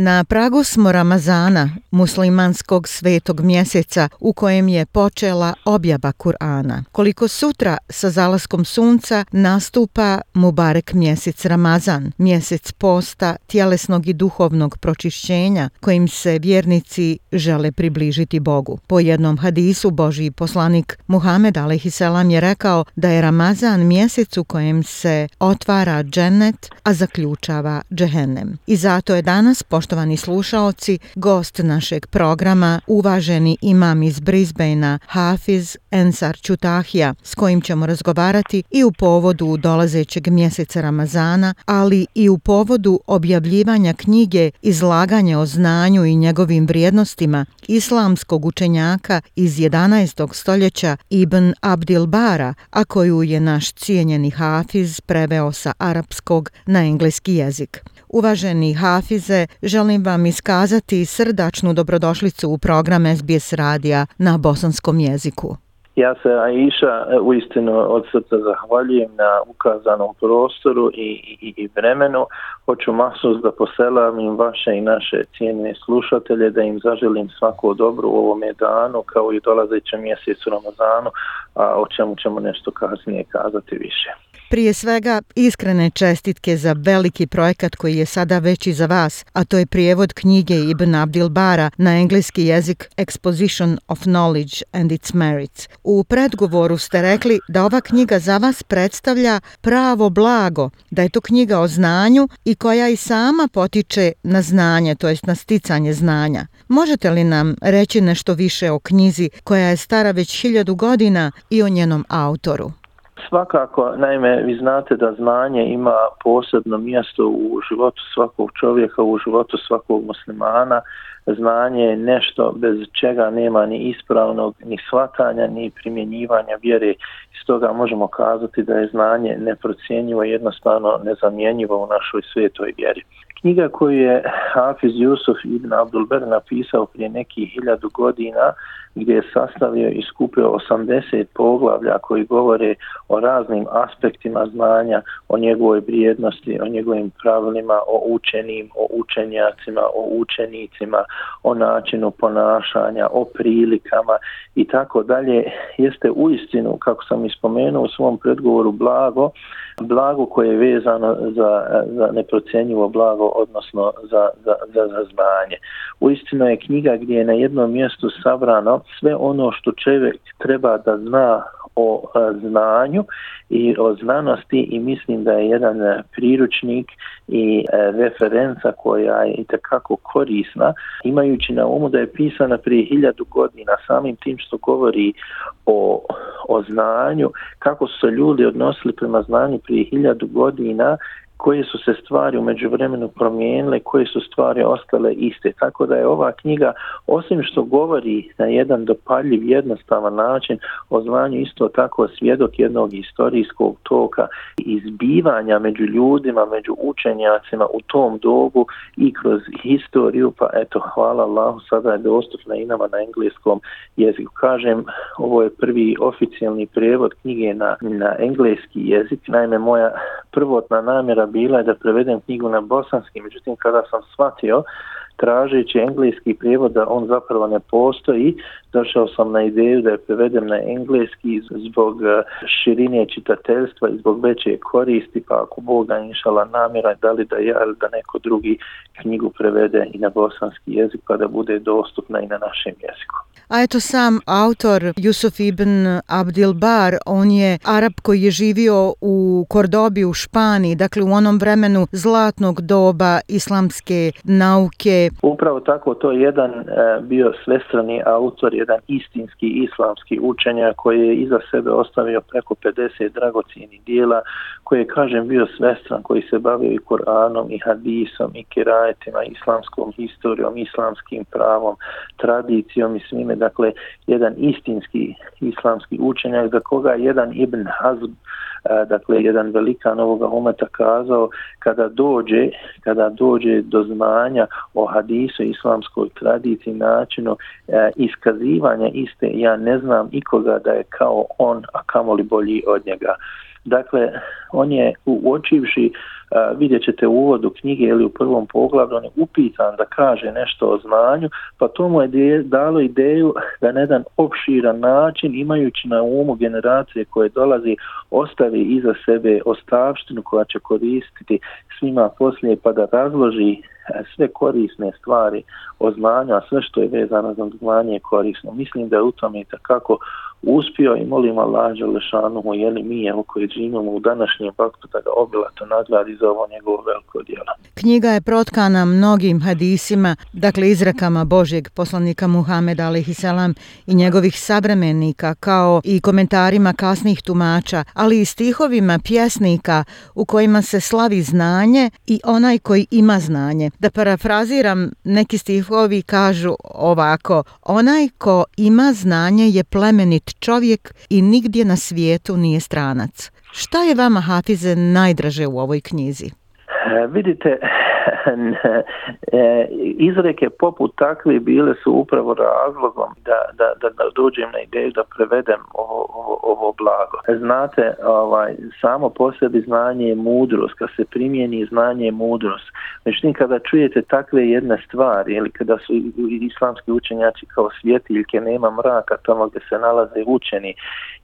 Na pragu smo Ramazana, muslimanskog svetog mjeseca u kojem je počela objava Kur'ana. Koliko sutra sa zalaskom sunca nastupa Mubarek mjesec Ramazan, mjesec posta, tjelesnog i duhovnog pročišćenja kojim se vjernici žele približiti Bogu. Po jednom hadisu Božji poslanik Muhammed a.s. je rekao da je Ramazan mjesec u kojem se otvara džennet, a zaključava džehennem. I zato je danas, poštovani slušaoci, gost našeg programa, uvaženi imam iz Brisbanea, Hafiz Ensar Čutahija, s kojim ćemo razgovarati i u povodu dolazećeg mjeseca Ramazana, ali i u povodu objavljivanja knjige Izlaganje o znanju i njegovim vrijednostima islamskog učenjaka iz 11. stoljeća Ibn Abdil Bara, a koju je naš cijenjeni Hafiz preveo sa arapskog na engleski jezik. Uvaženi Hafize, želim vam iskazati srdačnu dobrodošlicu u program SBS radija na bosanskom jeziku. Ja se Aisha e, u istinu od srca zahvaljujem na ukazanom prostoru i, i, i vremenu. Hoću masus da poselam im vaše i naše cijene slušatelje, da im zaželim svako dobro u ovom danu kao i dolazećem mjesecu Ramazanu, a o čemu ćemo nešto kasnije kazati više. Prije svega, iskrene čestitke za veliki projekat koji je sada već i za vas, a to je prijevod knjige Ibn Abdil Bara na engleski jezik Exposition of Knowledge and its Merits. U predgovoru ste rekli da ova knjiga za vas predstavlja pravo blago, da je to knjiga o znanju i koja i sama potiče na znanje, to jest na sticanje znanja. Možete li nam reći nešto više o knjizi koja je stara već hiljadu godina i o njenom autoru? Svakako, naime, vi znate da znanje ima posebno mjesto u životu svakog čovjeka, u životu svakog muslimana. Znanje je nešto bez čega nema ni ispravnog, ni shvatanja, ni primjenjivanja vjere. Iz toga možemo kazati da je znanje neprocijenjivo, jednostavno nezamjenjivo u našoj svetoj vjeri. Knjiga koju je Hafiz Jusuf ibn Abdulber napisao prije nekih hiljadu godina, gdje je sastavio i skupio 80 poglavlja koji govore o raznim aspektima znanja, o njegovoj vrijednosti, o njegovim pravilima, o učenim, o učenjacima, o učenicima, o načinu ponašanja, o prilikama i tako dalje, jeste u istinu, kako sam ispomenuo u svom predgovoru, blago, blago koje je vezano za, za neprocenjivo blago, odnosno za, za, za, za znanje. U je knjiga gdje je na jednom mjestu sabrano sve ono što čovjek treba da zna o e, znanju i o znanosti i mislim da je jedan e, priručnik i e, referenca koja je itekako korisna imajući na umu da je pisana prije hiljadu godina samim tim što govori o, o znanju kako su se ljudi odnosili prema znanju prije hiljadu godina koje su se stvari umeđu vremenu promijenile, koje su stvari ostale iste. Tako da je ova knjiga, osim što govori na jedan dopaljiv, jednostavan način o zvanju, isto tako svjedok jednog istorijskog toka izbivanja među ljudima, među učenjacima u tom dobu i kroz historiju, pa eto, hvala Allahu, sada je dostupna i nama na engleskom jeziku. Kažem, ovo je prvi oficijalni prijevod knjige na, na engleski jezik. Naime, moja prvotna namjera bila je da prevedem knjigu na bosanski, međutim kada sam shvatio tražeći engleski prijevod da on zapravo ne postoji, došao sam na ideju da je prevedem na engleski zbog e, širine čitateljstva i zbog veće koristi, pa ako Bog da inšala namjera, da li da ja ili da neko drugi knjigu prevede i na bosanski jezik pa da bude dostupna i na našem jeziku. A eto sam autor Jusuf ibn Abdil Bar, on je Arab koji je živio u Kordobi u Španiji, dakle u onom vremenu zlatnog doba islamske nauke. Upravo tako, to je jedan e, bio svestrani autor, jedan istinski islamski učenja koji je iza sebe ostavio preko 50 dragocijenih dijela, koji je, kažem, bio svestran, koji se bavio i Koranom, i hadisom, i kirajetima, islamskom historijom, islamskim pravom, tradicijom i svime. Dakle, jedan istinski islamski učenjak, za koga jedan Ibn Hazm E, dakle, jedan velikan ovoga umeta kazao, kada dođe, kada dođe do znanja o hadisu, islamskoj tradiciji, načinu e, iskazivanja iste, ja ne znam ikoga da je kao on, a kamoli bolji od njega. Dakle, on je uočivši e, vidjet ćete u uvodu knjige ili u prvom poglavlju, on je upitan da kaže nešto o znanju, pa to mu je dalo ideju da na jedan opširan način, imajući na umu generacije koje dolazi, ostavi iza sebe ostavštinu koja će koristiti svima poslije, pa da razloži e, sve korisne stvari o znanju, a sve što je vezano za znanje je korisno. Mislim da je u tome i takako uspio i molim Allah Želešanu je li mi evo koji živimo u današnjem vaktu da ga obilato nagradi za ovo njegovo veliko djelo. Knjiga je protkana mnogim hadisima, dakle izrakama Božjeg poslanika Muhameda alaihissalam i njegovih savremenika kao i komentarima kasnih tumača, ali i stihovima pjesnika u kojima se slavi znanje i onaj koji ima znanje. Da parafraziram, neki stihovi kažu ovako, onaj ko ima znanje je plemenit čovjek i nigdje na svijetu nije stranac. Šta je vama, Hafize, najdraže u ovoj knjizi? E, vidite, E, izreke poput takve bile su upravo razlogom da, da, da, da dođem na ideju da prevedem ovo, ovo, ovo blago. Znate, ovaj, samo po sebi znanje je mudrost, kad se primijeni znanje je mudrost. Međutim, kada čujete takve jedne stvari, ili kada su islamski učenjaci kao svjetiljke, nema mraka tamo gdje se nalaze učeni,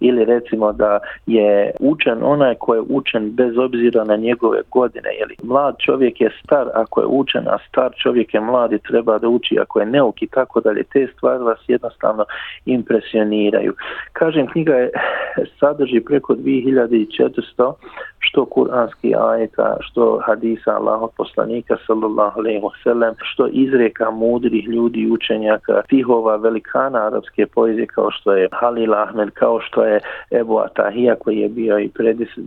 ili recimo da je učen onaj ko je učen bez obzira na njegove godine, ili mlad čovjek je star ako je učen, a star čovjek je mlad i treba da uči ako je neuk i tako dalje, te stvari vas jednostavno impresioniraju. Kažem, knjiga je sadrži preko 2400 što kuranski ajeta, što hadisa Allahog poslanika sallallahu alaihi wasallam, što izreka mudrih ljudi učenjaka, tihova velikana arapske poezije kao što je Halil Ahmed, kao što je Ebu Atahija koji je bio i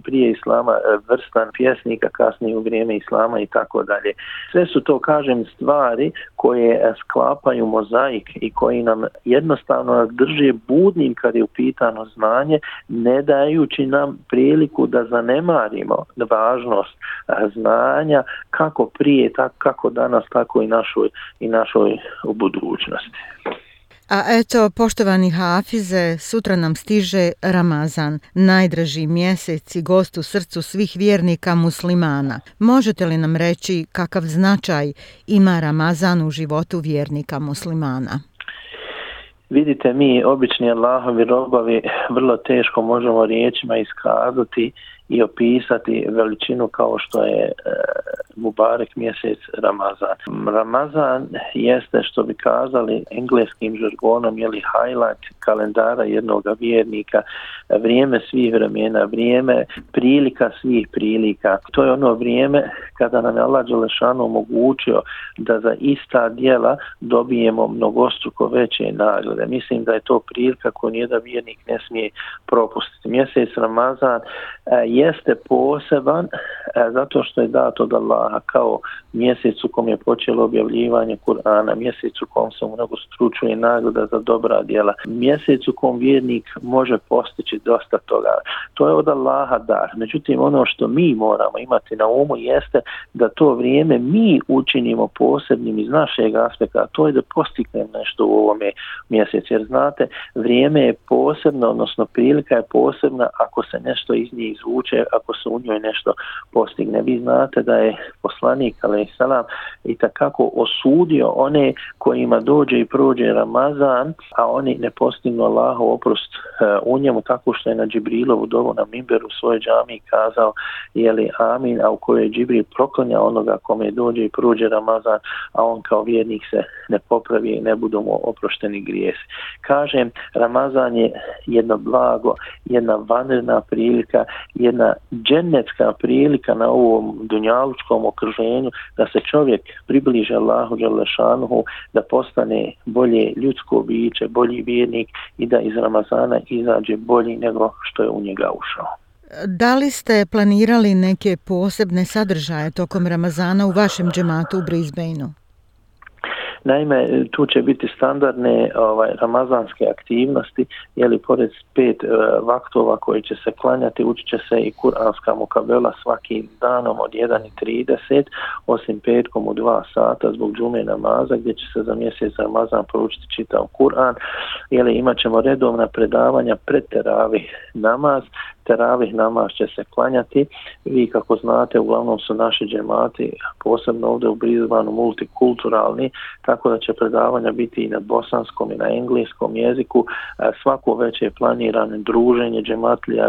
prije islama e, vrstan pjesnika kasnije u vrijeme islama i tako dalje. Sve su to, kažem, stvari koje eh, sklapaju mozaik i koji nam jednostavno drže budnim kad je upitano znanje, ne dajući nam priliku da zanemarimo važnost eh, znanja kako prije, tako kako danas, tako i našoj, i našoj u budućnosti. A eto, poštovani Hafize, sutra nam stiže Ramazan, najdraži mjesec i gost u srcu svih vjernika muslimana. Možete li nam reći kakav značaj ima Ramazan u životu vjernika muslimana? Vidite, mi, obični Allahovi robovi, vrlo teško možemo riječima iskazati i opisati veličinu kao što je e, Mubarek mjesec Ramazan. Ramazan jeste što bi kazali engleskim žargonom ili highlight kalendara jednog vjernika, vrijeme svih vremena, vrijeme prilika svih prilika. To je ono vrijeme kada nam je Allah Đelešanu omogućio da za ista dijela dobijemo mnogostruko veće nagrade. Mislim da je to prilika koju nijedan vjernik ne smije propustiti. Mjesec Ramazan e, jeste poseban e, zato što je dato od Allaha kao mjesec u kom je počelo objavljivanje Kur'ana, mjesec u kom se mnogo stručuje nagrada za dobra djela, mjesec u kom vjernik može postići dosta toga. To je od Allaha dar. Međutim, ono što mi moramo imati na umu jeste da to vrijeme mi učinimo posebnim iz našeg aspekta, a to je da postignemo nešto u ovome mjesecu. Jer znate, vrijeme je posebno, odnosno prilika je posebna ako se nešto iz nje izvuče moguće ako se u njoj nešto postigne. Vi znate da je poslanik salam i takako osudio one kojima dođe i prođe Ramazan, a oni ne postignu Allahu oprost uh, u njemu tako što je na Džibrilovu dovu na Mimberu svoje džami kazao jeli amin, a u kojoj je Džibril proklanja onoga kome dođe i prođe Ramazan, a on kao vjernik se ne popravi i ne budu mu oprošteni grijesi. Kažem, Ramazan je jedno blago, jedna vanredna prilika, jedna džennetska prilika na ovom dunjalučkom okruženju da se čovjek približe Allahu Đalešanuhu, da postane bolje ljudsko biće, bolji vjernik i da iz Ramazana izađe bolji nego što je u njega ušao. Da li ste planirali neke posebne sadržaje tokom Ramazana u vašem džematu u Brisbaneu? Naime, tu će biti standardne ovaj, ramazanske aktivnosti, jeli pored pet uh, vaktova koji će se klanjati, učit će se i kuranska mukabela svaki danom od 1.30, osim petkom u 2 sata zbog džume namaza, gdje će se za mjesec Ramazan poručiti čitav Kur'an, jeli imat ćemo redovna predavanja pred teravi namaz, teravih namaz će se klanjati. Vi kako znate, uglavnom su naši džemati, posebno ovdje u Brizbanu, multikulturalni, tako da će predavanja biti i na bosanskom i na engleskom jeziku. E, svako već je planirano druženje džematlija,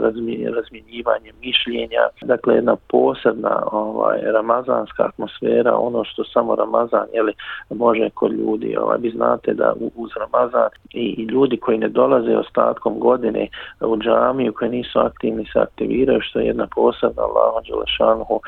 razminjivanje mišljenja. Dakle, jedna posebna ovaj, ramazanska atmosfera, ono što samo Ramazan jeli, može kod ljudi. Ovaj, vi znate da uz Ramazan i, i ljudi koji ne dolaze ostatkom godine u džamiju, koji nisu aktivni, aktivni se aktiviraju, što je jedna posebna Allahom Đelešanuhu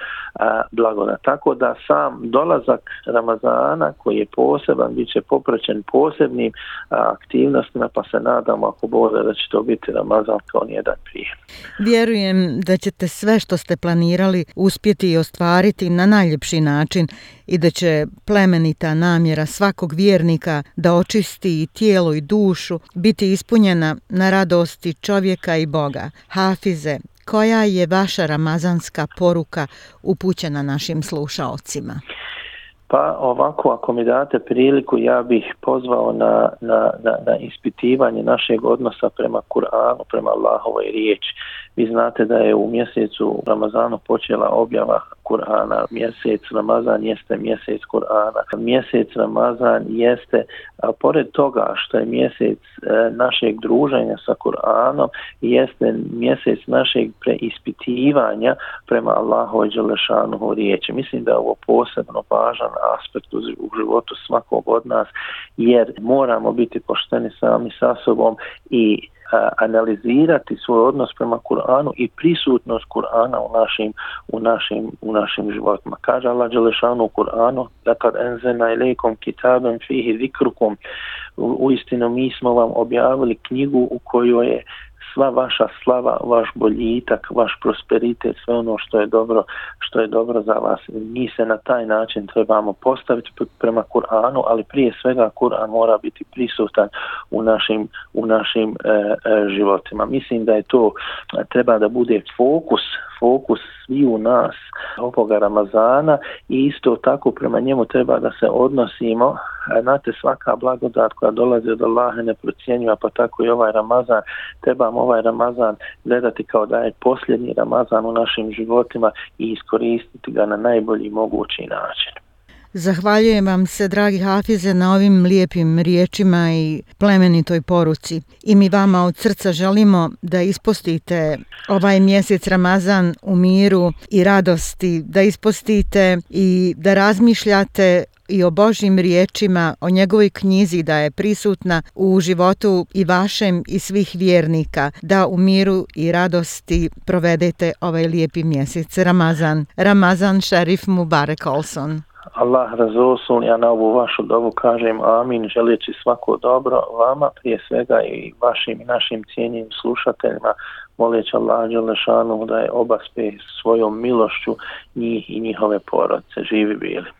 blagoda. Tako da sam dolazak Ramazana, koji je poseban, bit će popraćen posebnim a, aktivnostima, pa se nadamo ako bude da će to biti Ramazan kao nijedan prije. Vjerujem da ćete sve što ste planirali uspjeti i ostvariti na najljepši način i da će plemenita namjera svakog vjernika da očisti i tijelo i dušu biti ispunjena na radosti čovjeka i Boga. Hafize, koja je vaša ramazanska poruka upućena našim slušaocima? Pa ovako, ako mi date priliku, ja bih pozvao na, na, na, na ispitivanje našeg odnosa prema Kur'anu, prema Allahovoj riječi. Vi znate da je u mjesecu Ramazanu počela objava Kur'ana. Mjesec Ramazan jeste mjesec Kur'ana. Mjesec Ramazan jeste, a pored toga što je mjesec e, našeg druženja sa Kur'anom, jeste mjesec našeg preispitivanja prema Allahu i Đelešanu riječi. Mislim da je ovo posebno važan aspekt u životu svakog od nas, jer moramo biti pošteni sami sa sobom i analizirati svoj odnos prema Kur'anu i prisutnost Kur'ana u našim u našim u našim životima. Kaže Allah dželešanu u Kur'anu: Lekad kad enzena kitaben fihi zikrukum" u istinu mi smo vam objavili knjigu u kojoj je sva vaša slava, vaš boljitak, vaš prosperitet, sve ono što je dobro, što je dobro za vas. Mi se na taj način trebamo postaviti prema Kur'anu, ali prije svega Kur'an mora biti prisutan u našim u našim e, e, životima. Mislim da je to treba da bude fokus fokus svi u nas ovoga Ramazana i isto tako prema njemu treba da se odnosimo. E, znate, svaka blagodat koja dolazi od Allaha ne procjenjuje, pa tako i ovaj Ramazan. Trebamo ovaj Ramazan gledati kao da je posljednji Ramazan u našim životima i iskoristiti ga na najbolji mogući način. Zahvaljujem vam se, dragi Hafize, na ovim lijepim riječima i plemenitoj poruci. I mi vama od srca želimo da ispostite ovaj mjesec Ramazan u miru i radosti, da ispostite i da razmišljate i o Božim riječima, o njegovoj knjizi da je prisutna u životu i vašem i svih vjernika, da u miru i radosti provedete ovaj lijepi mjesec Ramazan. Ramazan Šerif Mubarek Olson. Allah razosun, ja na ovu vašu dovu kažem amin, želeći svako dobro vama, prije svega i vašim i našim cijenjim slušateljima, moleći Allah Đelešanu da je obaspe svojom milošću njih i njihove porodce. Živi bili.